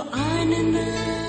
आनना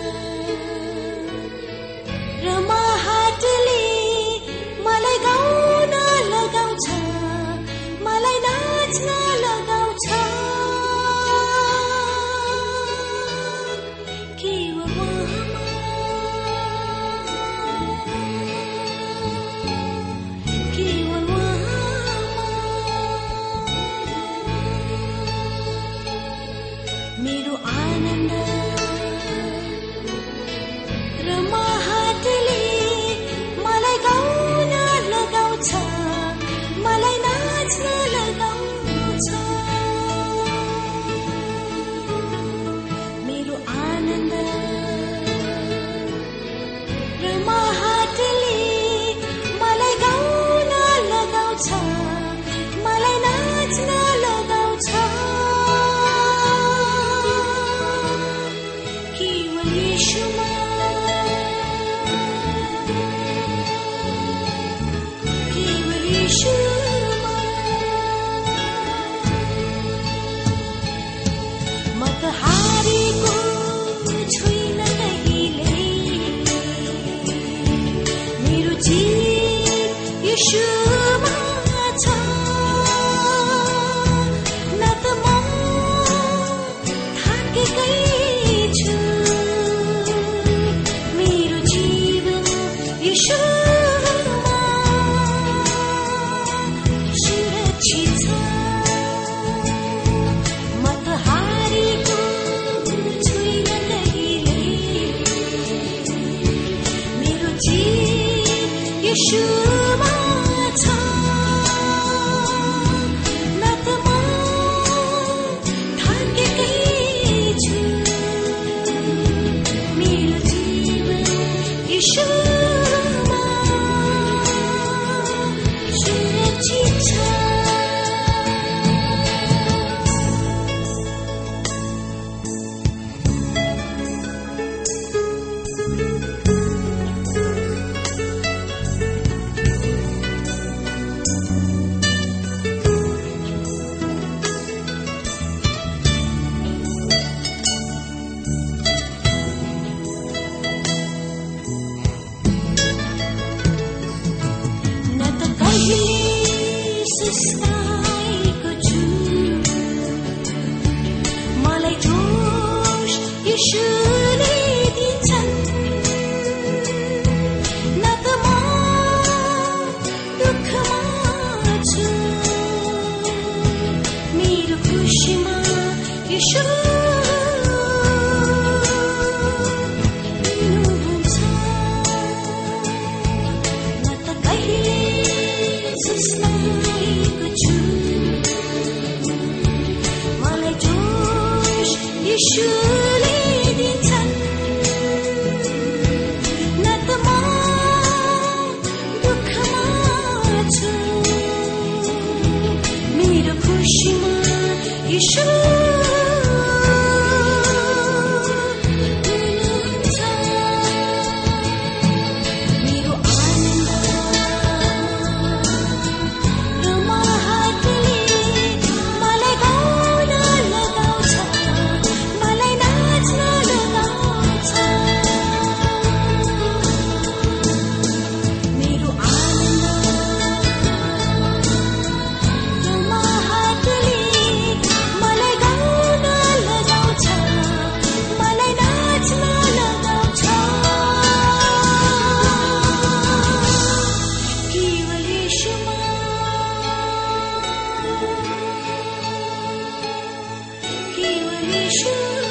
उहाँको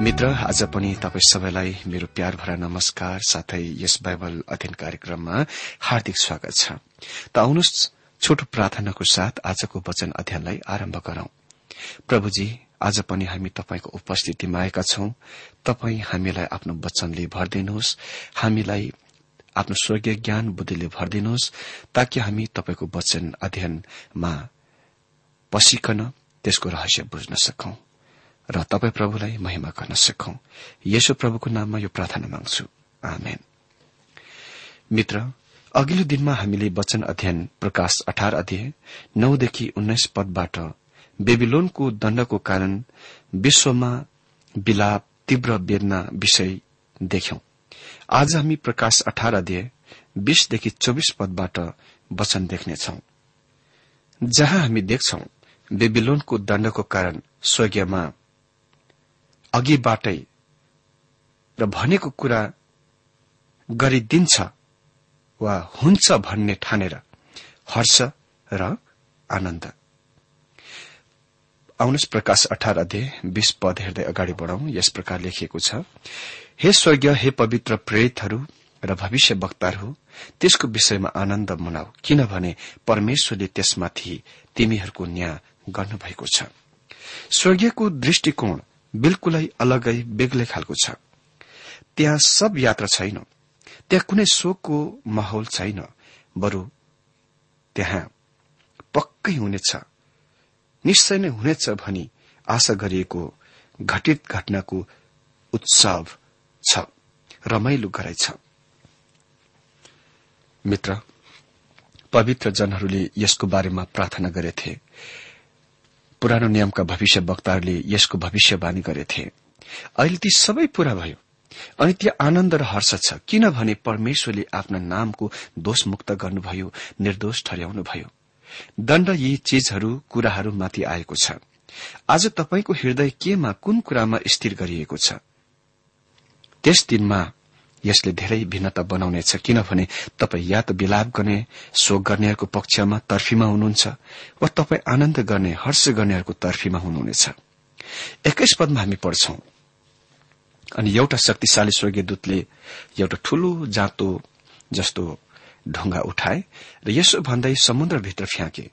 मित्र आज पनि तपाईँ सबैलाई मेरो प्यार भरा नमस्कार साथै यस बाइबल अध्ययन कार्यक्रममा हार्दिक स्वागत छ। त आउनुहोस् छोटो प्रार्थनाको साथ आजको वचन अध्ययनलाई आरम्भ गरौं। प्रभुजी आज पनि हामी तपाईँको उपस्थितिमा आएका छौं। तपाई हामीलाई आफ्नो वचनले भरिदिनुहोस्। हामीलाई आफ्नो स्वर्गीय ज्ञान बुद्धिले भरिदिनुहोस् ताकि हामी तपाईँको वचन अध्ययनमा पसिकन त्यसको रहस्य बुझ्न सकौं। र तपाईँ प्रभुलाई महिमा गर्न सकौं। यसो प्रभुको नाममा यो प्रार्थना माग्छु। मित्र अघिल्लो दिनमा हामीले वचन अध्ययन प्रकाश अठार अध्यय नौदेखि उन्नाइस पदबाट बेबिलोनको दण्डको कारण विश्वमा विलाप तीव्र वेदना विषय देख्यौं। आज हामी प्रकाश अठार अध्यय बीसदेखि चौविस पदबाट वचन देख्नेछौ। जहाँ हामी देख्छौ बेबिलोनको दण्डको कारण स्वर्गीयमा अघिबाटै र भनेको कुरा गरिदिन्छ वा हुन्छ भन्ने ठानेर हर्ष र आनन्द। आउनुहोस् प्रकाश अठार अध्यय बीस पद हेर्दै अगाडि बढ़ौ यस प्रकार लेखिएको छ हे स्वर्गीय हे पवित्र प्रेरितहरू र भविष्य वक्ताहरू त्यसको विषयमा आनन्द मनाऊ किनभने परमेश्वरले त्यसमाथि तिमीहरूको न्याय गर्नुभएको छ। स्वर्गीयको दृष्टिकोण बिल्कुलै अलगै बेग्लै खालको छ। त्यहाँ सब यात्रा छैन। त्यहाँ कुनै शोकको माहौल छैन। बरु त्यहाँ पक्कै हुनेछ। निश्चय नै हुनेछ भनी आशा गरिएको घटित घटनाको उत्सव छ। रमाइलो गराइ छ मित्र पवित्र जनहरूले यसको बारेमा प्रार्थना गरेथे। पुरानो नियमका भविष्य वक्ताहरूले यसको भविष्यवाणी गरेथे। अहिले ती सबै पूरा भयो अनि त्यहाँ आनन्द र हर्ष छ। किनभने परमेश्वरले आफ्ना नामको दोषमुक्त गर्नुभयो निर्दोष ठहर्याउनुभयो दण्ड यी चीजहरू कुराहरूमाथि आएको छ। आज तपाईँको हृदय केमा कुन कुरामा स्थिर गरिएको छ? त्यस दिनमा यसले धेरै भिन्नता बनाउनेछ। किनभने तपाईँ या त विलाप गर्ने शोक गर्नेहरूको पक्षमा तर्फीमा हुनुहुन्छ वा तपाईँ आनन्द गर्ने हर्ष गर्नेहरूको तर्फीमा हुनुहुनेछ। एक्काइस पदमा हामी पढ्छौं। अनि एउटा शक्तिशाली स्वर्गीय दूतले एउटा ठूलो जाँतो जस्तो ढुङ्गा उठाए र यसो भन्दै समुद्रभित्र फ्याँके।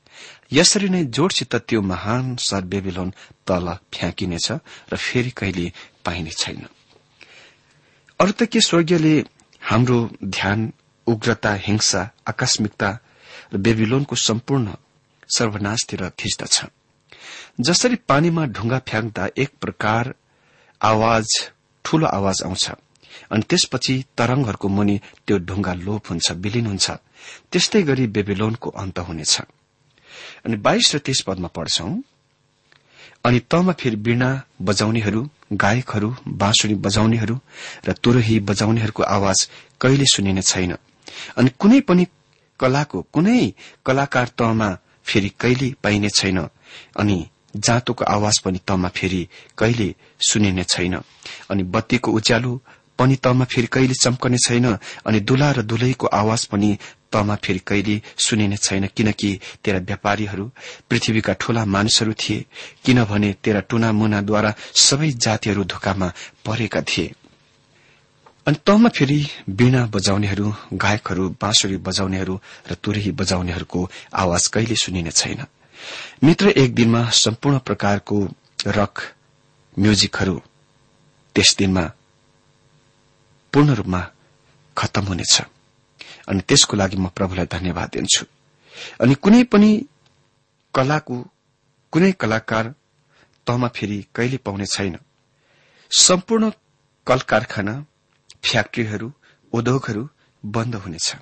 यसरी नै जोडसित त्यो महान सर बेबिलोन तल फ्याँकिनेछ र फेरि कहिले पाइने छैन। अरू त के स्वर्गीयले हाम्रो ध्यान उग्रता हिंसा आकस्मिकता र बेबिलोनको सम्पूर्ण सर्वनाशतिर खिच्दछ। जसरी पानीमा ढुङ्गा फ्याँक्दा एक प्रकार आवाज ठूलो आवाज आउँछ। अनि त्यसपछि तरंगहरूको मुनि त्यो ढुङ्गा लोप हुन्छ विलिन हुन्छ। त्यस्तै गरी बेबिलोनको अन्त हुनेछ। अनि बाइस र तेइस पदमा पढ्छौं अनि तमा फेरि वीणा बजाउनेहरू गायकहरू बाँसुरी बजाउनेहरू र तुरही बजाउनेहरूको आवाज कहिले सुनिने छैन। अनि कुनै पनि कलाको कुनै कलाकार तहमा फेरि कहिले पाइने छैन। अनि जाँतोको आवाज पनि तमा फेरि कहिले सुनिने छैन। अनि बत्तीको उज्यालो पनि तमा फेरि कहिले चम्कने छैन अनि दुला र दुलैको आवाज पनि तमा फेरि कहिले सुनिने छैन। किनकि तेरा व्यापारीहरू पृथ्वीका ठूला मानिसहरू थिए। किनभने तेरा टुना मुनाद्वारा सबै जातिहरू धोकामा परेका थिए। अनि तमा फेरि वीणा बजाउनेहरू गायकहरू बाँसुरी बजाउनेहरू र तुरही बजाउनेहरूको आवाज कहिले सुनिने छैन। मित्र एक दिनमा सम्पूर्ण प्रकारको रक म्युजिकहरू त्यस दिनमा पूर्ण रूपमा खत्तम हुनेछ। अनि त्यसको लागि म प्रभुलाई धन्यवाद दिन्छु। अनि कुनै पनि कलाको कुनै कलाकार तमा फेरि कहिले पाउने छैन। सम्पूर्ण कल कारखाना फ्याक्ट्रीहरू उद्योगहरू बन्द हुनेछ।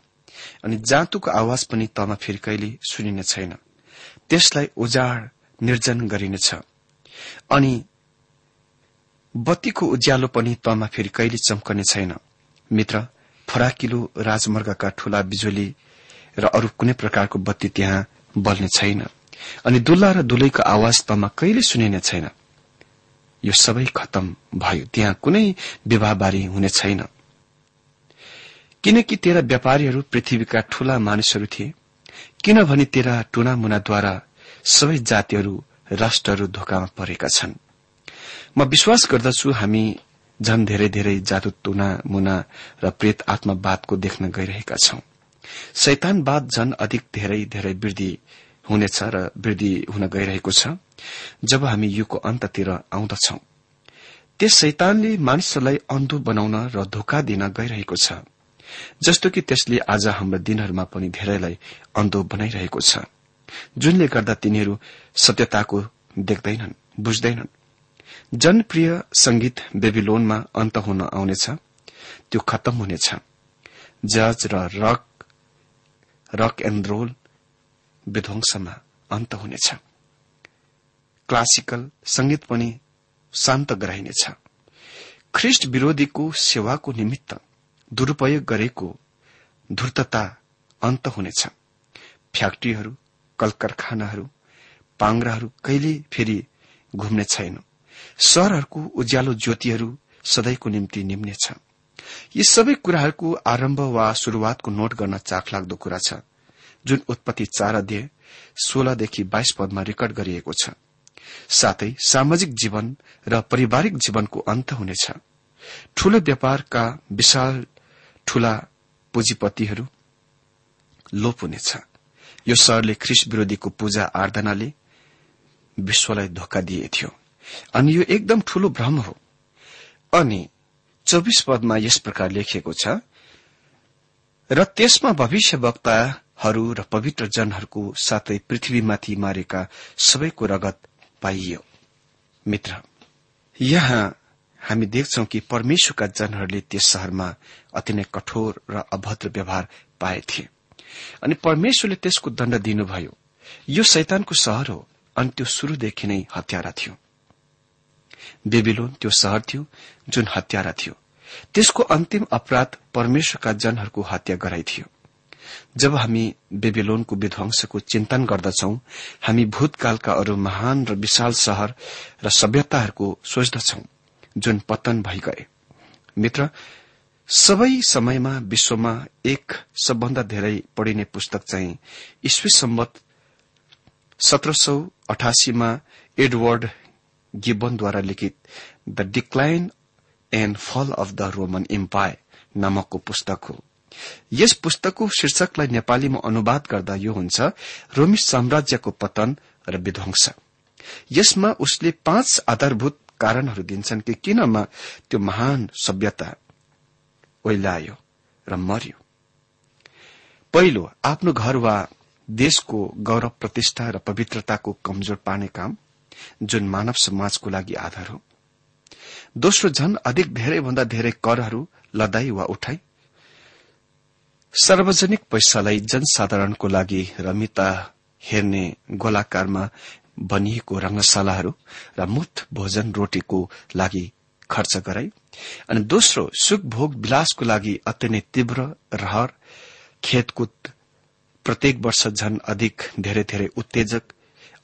अनि जाँतुको आवाज पनि तमा फेरि कहिले सुनिने छैन। त्यसलाई उजाड निर्जन गरिनेछ। अनि बत्तीको उज्यालो पनि तमा फेरि कहिले चम्कने छैन। मित्र फराकिलो राजमार्गका ठूला बिजुली र अरू कुनै प्रकारको बत्ती त्यहाँ बल्ने छैन। अनि दुल्ला र दुलैको आवाज तमा कहिले सुनिने छैन। यो सबै खत्तम भयो। त्यहाँ कुनै विवाहबारी हुने छैन। किनकि तेरा व्यापारीहरू पृथ्वीका ठूला मानिसहरू थिए। किनभने तेरा टुनामुनाद्वारा सबै जातिहरू राष्ट्रहरू धोकामा परेका छन्। म विश्वास गर्दछु हामी झन धेरै धेरै जादु टुना मुना र प्रेत आत्मावादको देख्न गइरहेका छौं। शैतानवाद झन अधिक धेरै धेरै वृद्धि हुनेछ र वृद्धि हुन गइरहेको छ जब हामी युगको अन्ततिर आउँदछौ। त्यस शैतानले मानिसहरूलाई अन्धो बनाउन र धोका दिन गइरहेको छ जस्तो कि त्यसले आज हाम्रा दिनहरूमा पनि धेरैलाई अन्धो बनाइरहेको छ जुनले गर्दा तिनीहरू सत्यताको देख्दैनन् बुझ्दैनन्। जनप्रिय संगीत बेबिलोनमा अन्त हुन आउनेछ। त्यो खत्तम हुनेछ। जज र रक रक एण्ड रोल विध्वंसमा अन्त हुनेछ। क्लासिकल संगीत पनि शान्त गराइनेछ। ख्रिष्ट विरोधीको सेवाको निमित्त दुरूपयोग गरेको धूर्तता अन्त हुनेछ। फ्याक्ट्रीहरू कल कारखानाहरू पाङ्राहरू कहिले फेरि घुम्ने छैन। शहरहरूको उज्यालो ज्योतिहरू सधैँको निम्ति निम्नेछ यी सबै कुराहरूको आरम्भ वा शुरूआतको नोट गर्न चाखलाग्दो कुरा छ जुन उत्पत्ति चार अध्यय सोह्रदेखि बाइस पदमा रेकर्ड गरिएको छ। साथै सामाजिक जीवन र पारिवारिक जीवनको अन्त हुनेछ। ठूलो व्यापारका विशाल ठूला पुँजीपतिहरू लोप हुनेछ। यो शहरले ख्रिस विरोधीको पूजा आराधनाले विश्वलाई धोका दिए थियो अनि यो एकदम ठूलो भ्रम हो। अनि चौबिस पदमा यस प्रकार लेखिएको छ र त्यसमा भविष्यवक्ताहरू र पवित्र जनहरूको साथै पृथ्वीमाथि मारेका सबैको रगत पाइयो। मित्र यहाँ हामी देख्छौ कि परमेश्वरका जनहरूले त्यस शहरमा अति नै कठोर र अभद्र व्यवहार पाए थिए। अनि परमेश्वरले त्यसको दण्ड दिनुभयो। यो शैतानको सहर हो अनि त्यो शुरूदेखि नै हत्यारा थियो। बेबिलोन त्यो शहर थियो जुन हत्यारा थियो। त्यसको अन्तिम अपराध परमेश्वरका जनहरूको हत्या गराइ थियो। जब हामी बेबिलोनको विध्वंसको चिन्तन गर्दछौ हामी भूतकालका अरू महान र विशाल शहर र सभ्यताहरूको सोच्दछौ जुन पतन भइगए। मित्र सबै समयमा विश्वमा एक सबभन्दा धेरै पढ़िने पुस्तक चाहिँ ईस्वी सम्बत सत्र सौ अठासीमा एडवर्ड गिब्बनद्वारा लिखित the decline and fall of the Roman Empire नामकको पुस्तक हो। यस पुस्तकको शीर्षकलाई नेपालीमा अनुवाद गर्दा यो हुन्छ रोमी साम्राज्यको पतन र विध्वंस। यसमा उसले पाँच आधारभूत कारणहरू दिन्छन् कि किनमा त्यो महान सभ्यता ओइलायो र मर्यो। पहिलो आफ्नो घर वा देशको गौरव प्रतिष्ठा र पवित्रताको कमजोर पार्ने काम। जुन मानव समाजको लागि आधार हो। दोस्रो झन अधिक धेरैभन्दा धेरै करहरू लदाई वा उठाई। सार्वजनिक पैसालाई जनसाधारणको लागि रमिता हेर्ने गोलाकारमा बनिएको रंगशालाहरू र मुफ्त भोजन रोटीको लागि खर्च गराई अनि दोस्रो सुख भोग विलासको लागि अत्यन्तै तीव्र रहर खेतकुद प्रत्येक वर्ष झन अधिक धेरै धेरै उत्तेजक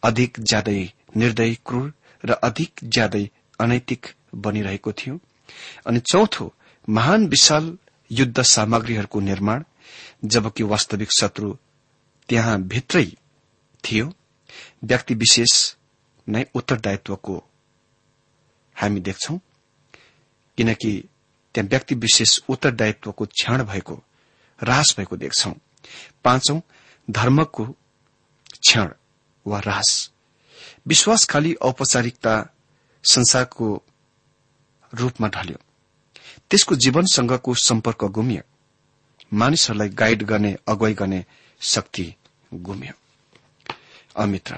अधिक ज्यादै निर्दयी क्रूर र अधिक ज्यादै अनैतिक बनिरहेको थियो। अनि चौथो महान विशाल युद्ध सामग्रीहरूको निर्माण जबकि वास्तविक शत्रु त्यहाँ भित्रै थियो। व्यक्ति विशेष नै उत्तरदायित्वको हामी देख्छौ। किनकि त्यहाँ व्यक्ति विशेष उत्तरदायित्वको क्षण भएको ह्रास भएको देख्छौ। पाँचौं धर्मको क्षण वा ह्रास। विश्वास खालि औपचारिकता संसारको रूपमा ढल्यो। त्यसको जीवनसँगको सम्पर्क गुमियो। मानिसहरूलाई गाइड गर्ने अगुवाई गर्ने शक्ति गुम्यो। अमित्र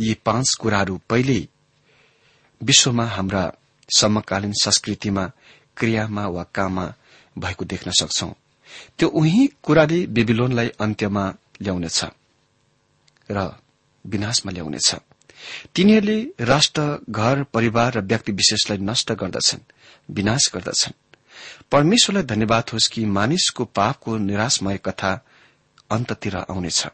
यी पाँच कुराहरू पहिल्यै विश्वमा हाम्रा समकालीन संस्कृतिमा क्रियामा वा काममा भएको देख्न सक्छौ। त्यो उही कुराले बेबिलोनलाई अन्त्यमा ल्याउनेछ। र विनाशमा ल्याउनेछ। तिनीहरूले राष्ट्र घर परिवार र व्यक्ति विशेषलाई नष्ट गर्दछन् विनाश गर्दछन्। परमेश्वरलाई धन्यवाद होस् कि मानिसको पापको निराशमय कथा अन्ततिर आउनेछ।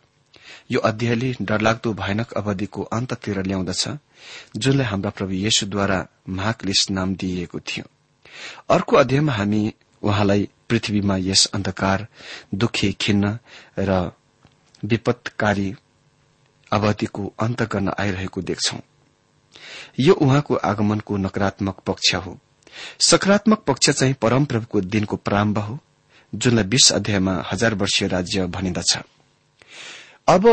यो अध्यायले डरलाग्दो भयानक अवधिको अन्ततिर ल्याउँदछ जुनलाई हाम्रा प्रभु येशुद्वारा महाक्लिस नाम दिइएको थियो। अर्को अध्यायमा हामी उहाँलाई पृथ्वीमा यस अन्धकार दुखी खिन्न र विपत्कारी अवधिको अन्त गर्न आइरहेको देख्छौ। यो उहाँको आगमनको नकारात्मक पक्ष हो। सकारात्मक पक्ष चाहिँ परमप्रभुको दिनको प्रारम्भ हो जुनलाई बीस अध्यायमा हजार वर्षीय राज्य भनिन्दछ अब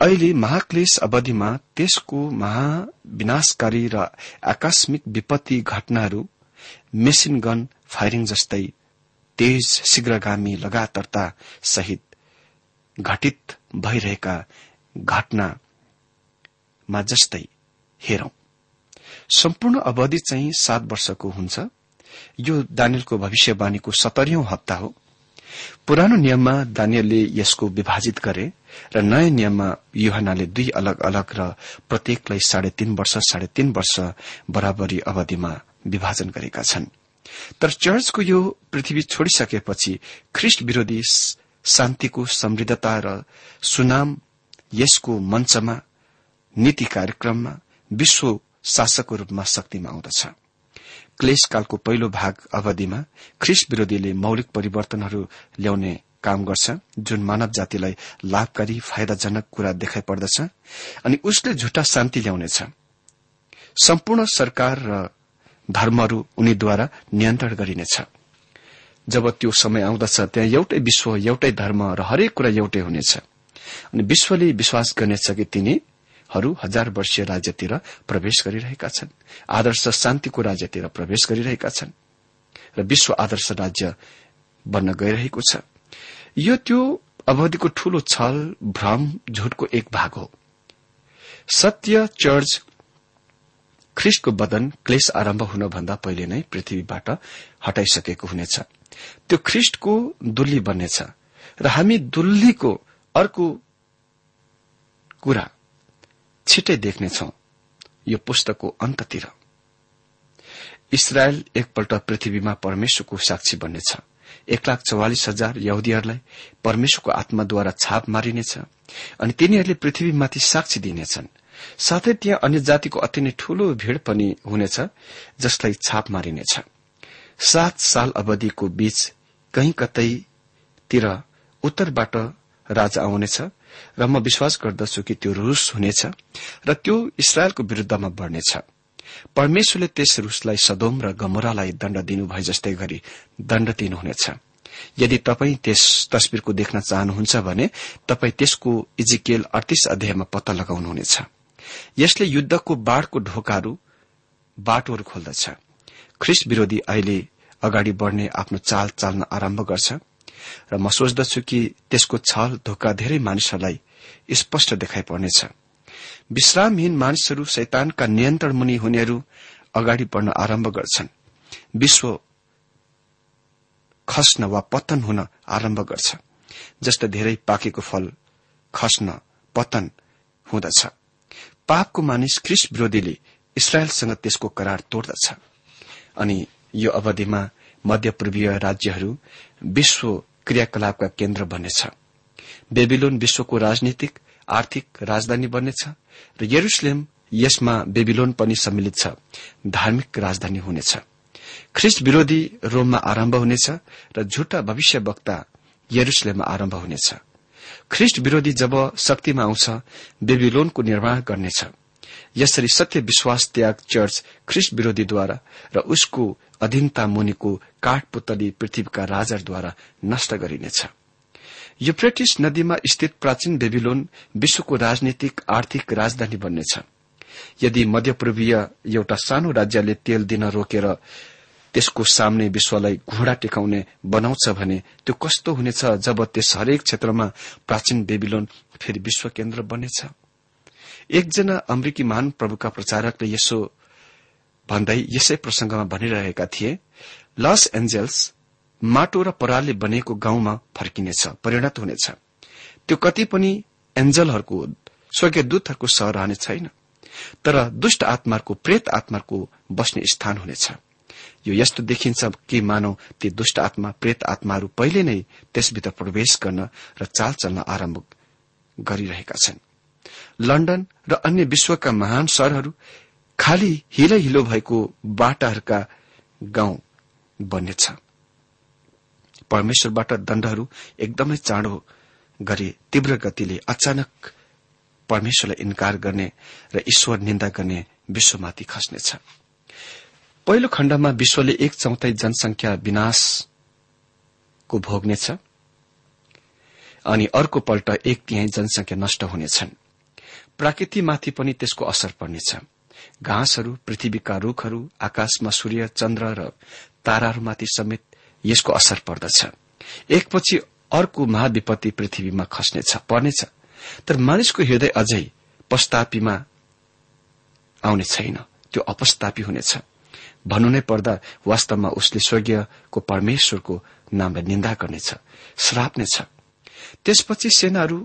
अहिले महाक्लेश अवधिमा त्यसको महाविनाशकारी र आकस्मिक विपत्ति घटनाहरू मेसिन गन फायरिङ जस्तै तेज शीघ्रगामी लगातारता सहित घटित भइरहेका घटनामा जस्तै हेरौं। सम्पूर्ण अवधि चाहिँ सात वर्षको हुन्छ। यो दानियलको भविष्यवाणीको सतरियौं हप्ता हो। पुरानो नियममा दानियलले यसको विभाजित गरे र नयाँ नियममा युहनाले दुई अलग अलग र प्रत्येकलाई साढे तीन वर्ष साढे तीन वर्ष बराबरी अवधिमा विभाजन गरेका छन्। तर चर्चको यो पृथ्वी छोडिसकेपछि ख्रिस्ट विरोधी शान्तिको समृद्धता र सुनाम यसको मञ्चमा नीति कार्यक्रममा विश्व शासकको रूपमा शक्तिमा आउँदछ। क्लेशकालको पहिलो भाग अवधिमा ख्रिस विरोधीले मौलिक परिवर्तनहरू ल्याउने काम गर्छ जुन मानव जातिलाई लाभकारी फाइदाजनक कुरा देखाइ पर्दछ अनि उसले झुटा शान्ति ल्याउनेछ। सम्पूर्ण सरकार र धर्महरू उनीद्वारा नियन्त्रण गरिनेछ। जब त्यो समय आउँदछ त्यहाँ एउटै विश्व एउटै धर्म र हरेक कुरा एउटै हुनेछ। अनि विश्वले विश्वास गर्नेछ कि तिनीहरू हजार वर्षीय राज्यतिर प्रवेश गरिरहेका छन्। आदर्श शान्तिको राज्यतिर प्रवेश गरिरहेका छन् र विश्व आदर्श राज्य बन्न गइरहेको छ। यो त्यो अवधिको ठूलो छल भ्रम झुटको एक भाग हो। सत्य चर्च ख्रिस्टको बदन क्लेश आरम्भ हुनभन्दा पहिले नै पृथ्वीबाट हटाइसकेको हुनेछ। त्यो ख्रिस्टको दुल्ली बन्नेछ र हामी दुल्लीको अर्को कुरा छिट्टै देख्नेछौ यो पुस्तकको अन्ततिर। इसरायल एकपल्ट पृथ्वीमा परमेश्वरको साक्षी बन्नेछ। एक लाख चौवालिस हजार यहुदीहरूलाई परमेश्वरको आत्माद्वारा छाप मारिनेछ अनि तिनीहरूले पृथ्वीमाथि साक्षी दिनेछन्। साथै त्यहाँ अन्य जातिको अति नै ठूलो भीड़ पनि हुनेछ जसलाई छाप मारिनेछ। सात साल अवधिको बीच कहीँ कतैतिर उत्तरबाट राजा आउनेछ र म विश्वास गर्दछु कि त्यो रूस हुनेछ र त्यो इसरायलको विरूद्धमा बढ़नेछ। परमेश्वरले त्यस रूसलाई सदोम र गमरालाई दण्ड दिनुभए जस्तै गरी दण्ड दिनुहुनेछ। यदि तपाई त्यस तस्विरको देख्न चाहनुहुन्छ भने तपाई त्यसको इजिकेल अडतिस अध्यायमा पत्ता लगाउनुहुनेछ। यसले युद्धको बाढ़को ढोकाहरू बाटोहरू खोल्दछ। ख्रिस्ट विरोधी अहिले अगाडि बढ़ने आफ्नो चाल चाल्न आरम्भ गर्छ। र म सोच्दछु कि त्यसको छल धोका धेरै मानिसहरूलाई स्पष्ट देखाइ पर्नेछ। विश्रामहीन मानिसहरू शैतानका नियन्त्रण मुनि हुनेहरू अगाडि बढ्न आरम्भ गर्छन्। विश्व खस्न वा पतन हुन आरम्भ गर्छ जस्तो धेरै पाकेको फल खस्न पतन हुँदछ। पापको मानिस ख्रिस विरोधीले इसरायलसँग त्यसको करार तोड्दछ। अनि यो अवधिमा मध्यपूर्वीय राज्यहरू विश्व क्रियाकलापका केन्द्र बन्नेछ बेबिलोन विश्वको राजनीतिक आर्थिक राजधानी बन्नेछ र यरुसलेम यसमा बेबिलोन पनि सम्मिलित छ। धार्मिक राजधानी हुनेछ। ख्रिस्ट विरोधी रोममा आरम्भ हुनेछ र झुटा भविष्य वक्ता यरुसलेममा आरम्भ हुनेछ। ख्रिस्ट विरोधी जब शक्तिमा आउँछ बेबिलोनको निर्माण गर्नेछ। यसरी सत्य विश्वास त्याग चर्च ख्रिस्ट विरोधीद्वारा र उसको अधीनता मुनिको काठपुतली पृथ्वीका राजाद्वारा नष्ट गरिनेछ। युप्रेटिस नदीमा स्थित प्राचीन बेबिलोन विश्वको राजनीतिक आर्थिक राजधानी बन्नेछ। यदि मध्यपूर्वीय एउटा सानो राज्यले तेल दिन रोकेर त्यसको सामने विश्वलाई घुँडा टेकाउने बनाउँछ भने त्यो कस्तो हुनेछ जब त्यस हरेक क्षेत्रमा प्राचीन बेबिलोन फेरि विश्व केन्द्र बन्नेछ एकजना अमेरिकी महान प्रभुका प्रचारकले यसो भन्दै यसै प्रसंगमा भनिरहेका थिए लस एन्जेल्स माटो र परालले बनेको गाउँमा फर्किनेछ परिणत हुनेछ। त्यो कति पनि एन्जलहरूको स्वर्गीय दूतहरूको सहर रहने छैन। तर दुष्ट आत्माहरूको प्रेत आत्माहरूको बस्ने स्थान हुनेछ। यो यस्तो देखिन्छ कि मानव ती दुष्ट आत्मा प्रेत आत्माहरू पहिले नै त्यसभित्र प्रवेश गर्न र चाल चल्न आरम्भ गरिरहेका छन्। लण्डन र अन्य विश्वका महान शहरहरू खाली हिलो हिलो भएको बाटाहरूका गाउँ बन्नेछ परमेश्वरबाट दण्डहरू एकदमै चाँडो गरी तीव्र गतिले अचानक परमेश्वरलाई इन्कार गर्ने र ईश्वर निन्दा गर्ने विश्वमाथि खस्नेछ। पहिलो खण्डमा विश्वले एक चौथाई जनसंख्या विनाशको भोग्नेछ अनि अर्को पल्ट एक तिहाई जनसंख्या नष्ट हुनेछन्। प्राकृतिमाथि पनि त्यसको असर पर्नेछ। घाँसहरू पृथ्वीका रूखहरू आकाशमा सूर्य चन्द्र र ताराहरूमाथि समेत यसको असर पर्दछ। एकपछि अर्को महाविपत्ति पृथ्वीमा खस्नेछ पर्नेछ। तर मानिसको हृदय अझै पस्तापीमा आउने छैन त्यो अपस्तापी हुनेछ। भन्नु नै पर्दा वास्तवमा उसले स्वर्गीयको परमेश्वरको नामलाई निन्दा गर्नेछ श्राप नै छ त्यसपछि सेनाहरू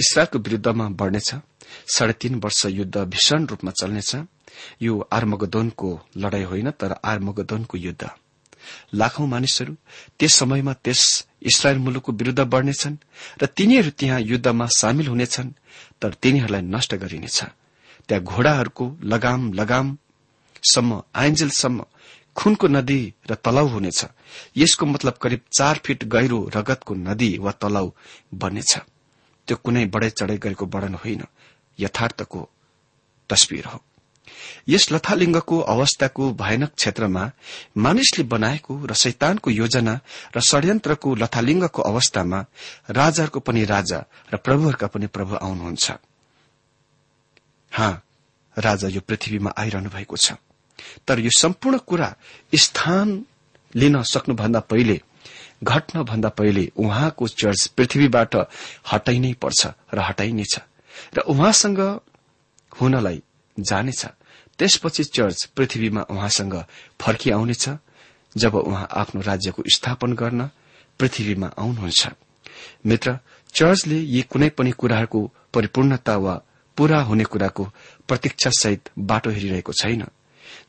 इसरायलको विरूद्धमा बढ़नेछ साढे तीन वर्ष युद्ध भीषण रूपमा चल्नेछ। यो आर्मगदोनको लड़ाई होइन तर आर्मगदोनको युद्ध। लाखौं मानिसहरू त्यस समयमा त्यस इसरायल मुलुकको विरूद्ध बढ़नेछन् र तिनीहरू त्यहाँ युद्धमा सामेल हुनेछन् तर तिनीहरूलाई नष्ट गरिनेछ। त्यहाँ घोड़ाहरूको लगाम लगाम सम्म आइन्जेलसम्म खुनको नदी र तलाउ हुनेछ। यसको मतलब करिब चार फिट गहिरो रगतको नदी वा तलाउ बन्नेछ त्यो कुनै बढाइ चढ़ाई गरेको वर्णन होइन यथार्थको तस्विर हो। यस लथालिङ्गको अवस्थाको भयानक क्षेत्रमा मानिसले बनाएको र शैतानको योजना र षड्यन्त्रको लथालिङ्गको अवस्थामा राजाहरूको पनि राजा र प्रभुहरूका पनि प्रभु आउनुहुन्छ। हाँ राजा यो पृथ्वीमा आइरहनु भएको छ। तर यो सम्पूर्ण कुरा स्थान लिन सक्नुभन्दा पहिले घट्नभन्दा पहिले उहाँको चर्च पृथ्वीबाट हटाइनै पर्छ र हटाइनेछ र उहाँसँग हुनलाई जानेछ। त्यसपछि चर्च पृथ्वीमा उहाँसँग फर्किआउनेछ जब उहाँ आफ्नो राज्यको स्थापन गर्न पृथ्वीमा आउनुहुन्छ। मित्र चर्चले यी कुनै पनि कुराहरूको परिपूर्णता वा पूरा हुने कुराको प्रतीक्षासहित बाटो हेरिरहेको छैन।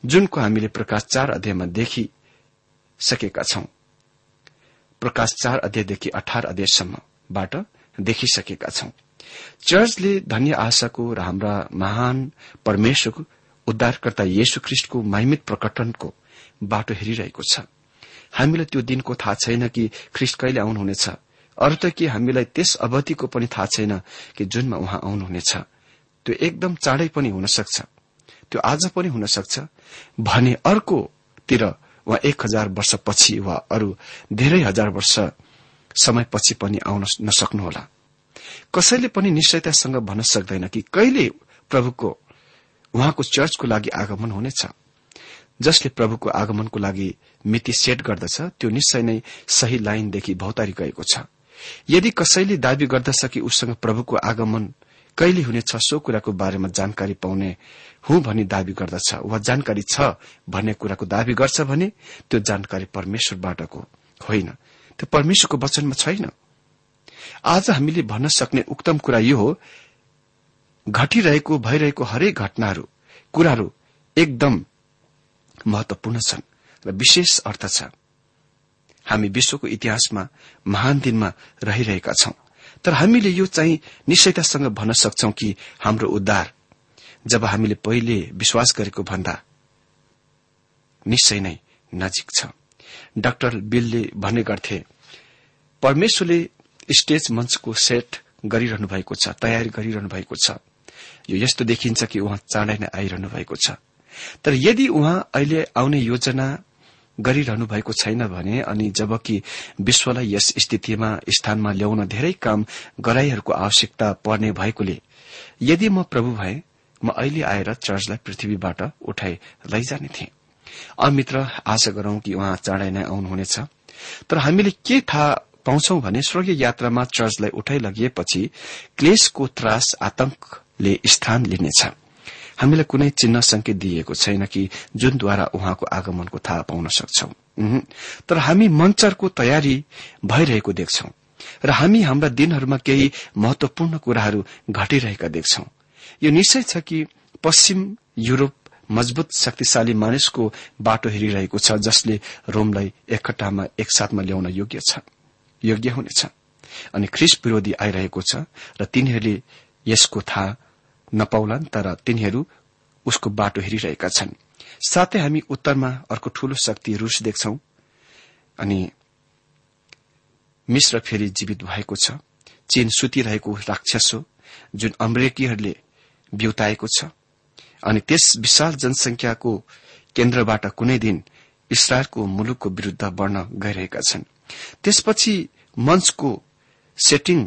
जुनको हामीले प्रकाश चार अध्यायमा देखिसकेका छौं। प्रकाश चार अध्यायदेखि अठार अध्यायसम्मबाट देखिसकेका छौं। चर्चले धन्य आशाको र हाम्रा महान परमेश्वरको उद्धारकर्ता येशु ख्रिष्टको महिमित प्रकटनको बाटो हेरिरहेको छ। हामीलाई त्यो दिनको थाहा छैन कि ख्रिष्ट कहिले आउनुहुनेछ। त कि हामीलाई त्यस अवधिको पनि थाहा छैन कि जुनमा उहाँ आउनुहुनेछ। त्यो एकदम चाँडै पनि हुन सक्छ त्यो आज पनि हुन सक्छ भने अर्कोतिर वा एक हजार वर्षपछि वा अरू धेरै हजार वर्ष समयपछि पनि आउन नसक्नुहोला। कसैले पनि निश्चयतासँग भन्न सक्दैन कि कहिले प्रभुको उहाँको चर्चको लागि आगमन हुनेछ। जसले प्रभुको आगमनको लागि मिति सेट गर्दछ त्यो निश्चय नै सही लाइनदेखि भौतारी गएको छ। यदि कसैले दावी गर्दछ कि उसँग प्रभुको आगमन कहिले हुनेछ सो कुराको बारेमा जानकारी पाउने हुँ भनी दावी गर्दछ वा जानकारी छ भन्ने कुराको दावी गर्छ भने त्यो जानकारी परमेश्वरबाटको होइन। त्यो परमेश्वरको वचनमा छैन। आज हामीले भन्न सक्ने उक्तम कुरा यो हो घटिरहेको भइरहेको हरेक घटनाहरू कुराहरू एकदम महत्वपूर्ण छन् र विशेष अर्थ छ। हामी विश्वको इतिहासमा महान दिनमा रहिरहेका छौं। तर हामीले यो चाहिँ निश्चयतासँग भन्न सक्छौ कि हाम्रो उद्धार जब हामीले पहिले विश्वास गरेको भन्दा निश्चय नै नजिक छ। डाक्टर बिलले भन्ने गर्थे परमेश्वरले स्टेज मञ्चको सेट गरिरहनु भएको छ तयारी गरिरहनु भएको छ। यो यस्तो देखिन्छ कि उहाँ चाँडै नै आइरहनु भएको छ। तर यदि उहाँ अहिले आउने योजना गरिरहनु भएको छैन भने अनि जबकि विश्वलाई यस स्थितिमा स्थानमा ल्याउन धेरै काम गराईहरूको आवश्यकता पर्ने भएकोले यदि म प्रभु भए म अहिले आएर चर्चलाई पृथ्वीबाट उठाइ लैजाने थिएँ। अमित्र आशा गरौं कि उहाँ चाँडै नै आउनुहुनेछ। तर हामीले के थाहा पाउँछौ भने स्वर्गीय यात्रामा चर्चलाई उठाइ लगिएपछि क्लेशको त्रास आतंकले स्थान लिनेछ। हामीलाई कुनै चिन्ह संकेत दिइएको छैन कि जुनद्वारा उहाँको आगमनको थाहा पाउन सक्छौ। तर हामी मञ्चरको तयारी भइरहेको देख्छौ र हामी हाम्रा दिनहरूमा केही महत्वपूर्ण कुराहरू घटिरहेका देख्छौ। यो निश्चय छ कि पश्चिम युरोप मजबुत शक्तिशाली मानिसको बाटो हेरिरहेको छ जसले रोमलाई एकट्टामा एकसाथमा ल्याउन योग्य छ। योग्य हुनेछ। अनि ख्रिस विरोधी आइरहेको छ र तिनीहरूले यसको थाहा नपाउलान् तर तिनीहरू उसको बाटो हेरिरहेका छन्। साथै हामी उत्तरमा अर्को ठूलो शक्ति रूस देख्छौ अनि मिश्र फेरि जीवित भएको छ। चीन सुतिरहेको राक्षस हो जुन अमेरिकीहरूले बिउताएको छ। अनि त्यस विशाल जनसंख्याको केन्द्रबाट कुनै दिन इसरायलको मुलुकको विरूद्ध बढ़न गइरहेका छन्। त्यसपछि मञ्चको सेटिङ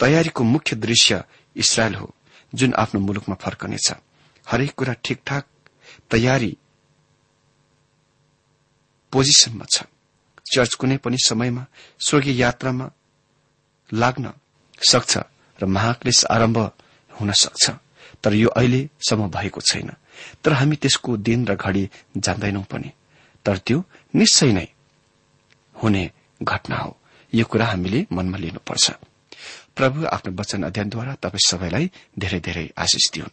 तयारीको मुख्य दृश्य इसरायल हो। जुन आफ्नो मुलुकमा फर्कनेछ। हरेक कुरा ठिकठाक तयारी पोजिसनमा छ। चर्च कुनै पनि समयमा स्वर्गीय यात्रामा लाग्न सक्छ र महाक्लेश आरम्भ हुन सक्छ। तर यो अहिलेसम्म भएको छैन। तर हामी त्यसको दिन र घड़ी जान्दैनौ पनि। तर त्यो निश्चय नै हुने घटना हो। यो कुरा हामीले मनमा लिनुपर्छ। प्रभु आफ्नो वचन अध्ययनद्वारा तपाईँ सबैलाई धेरै धेरै आशिष दिउन्।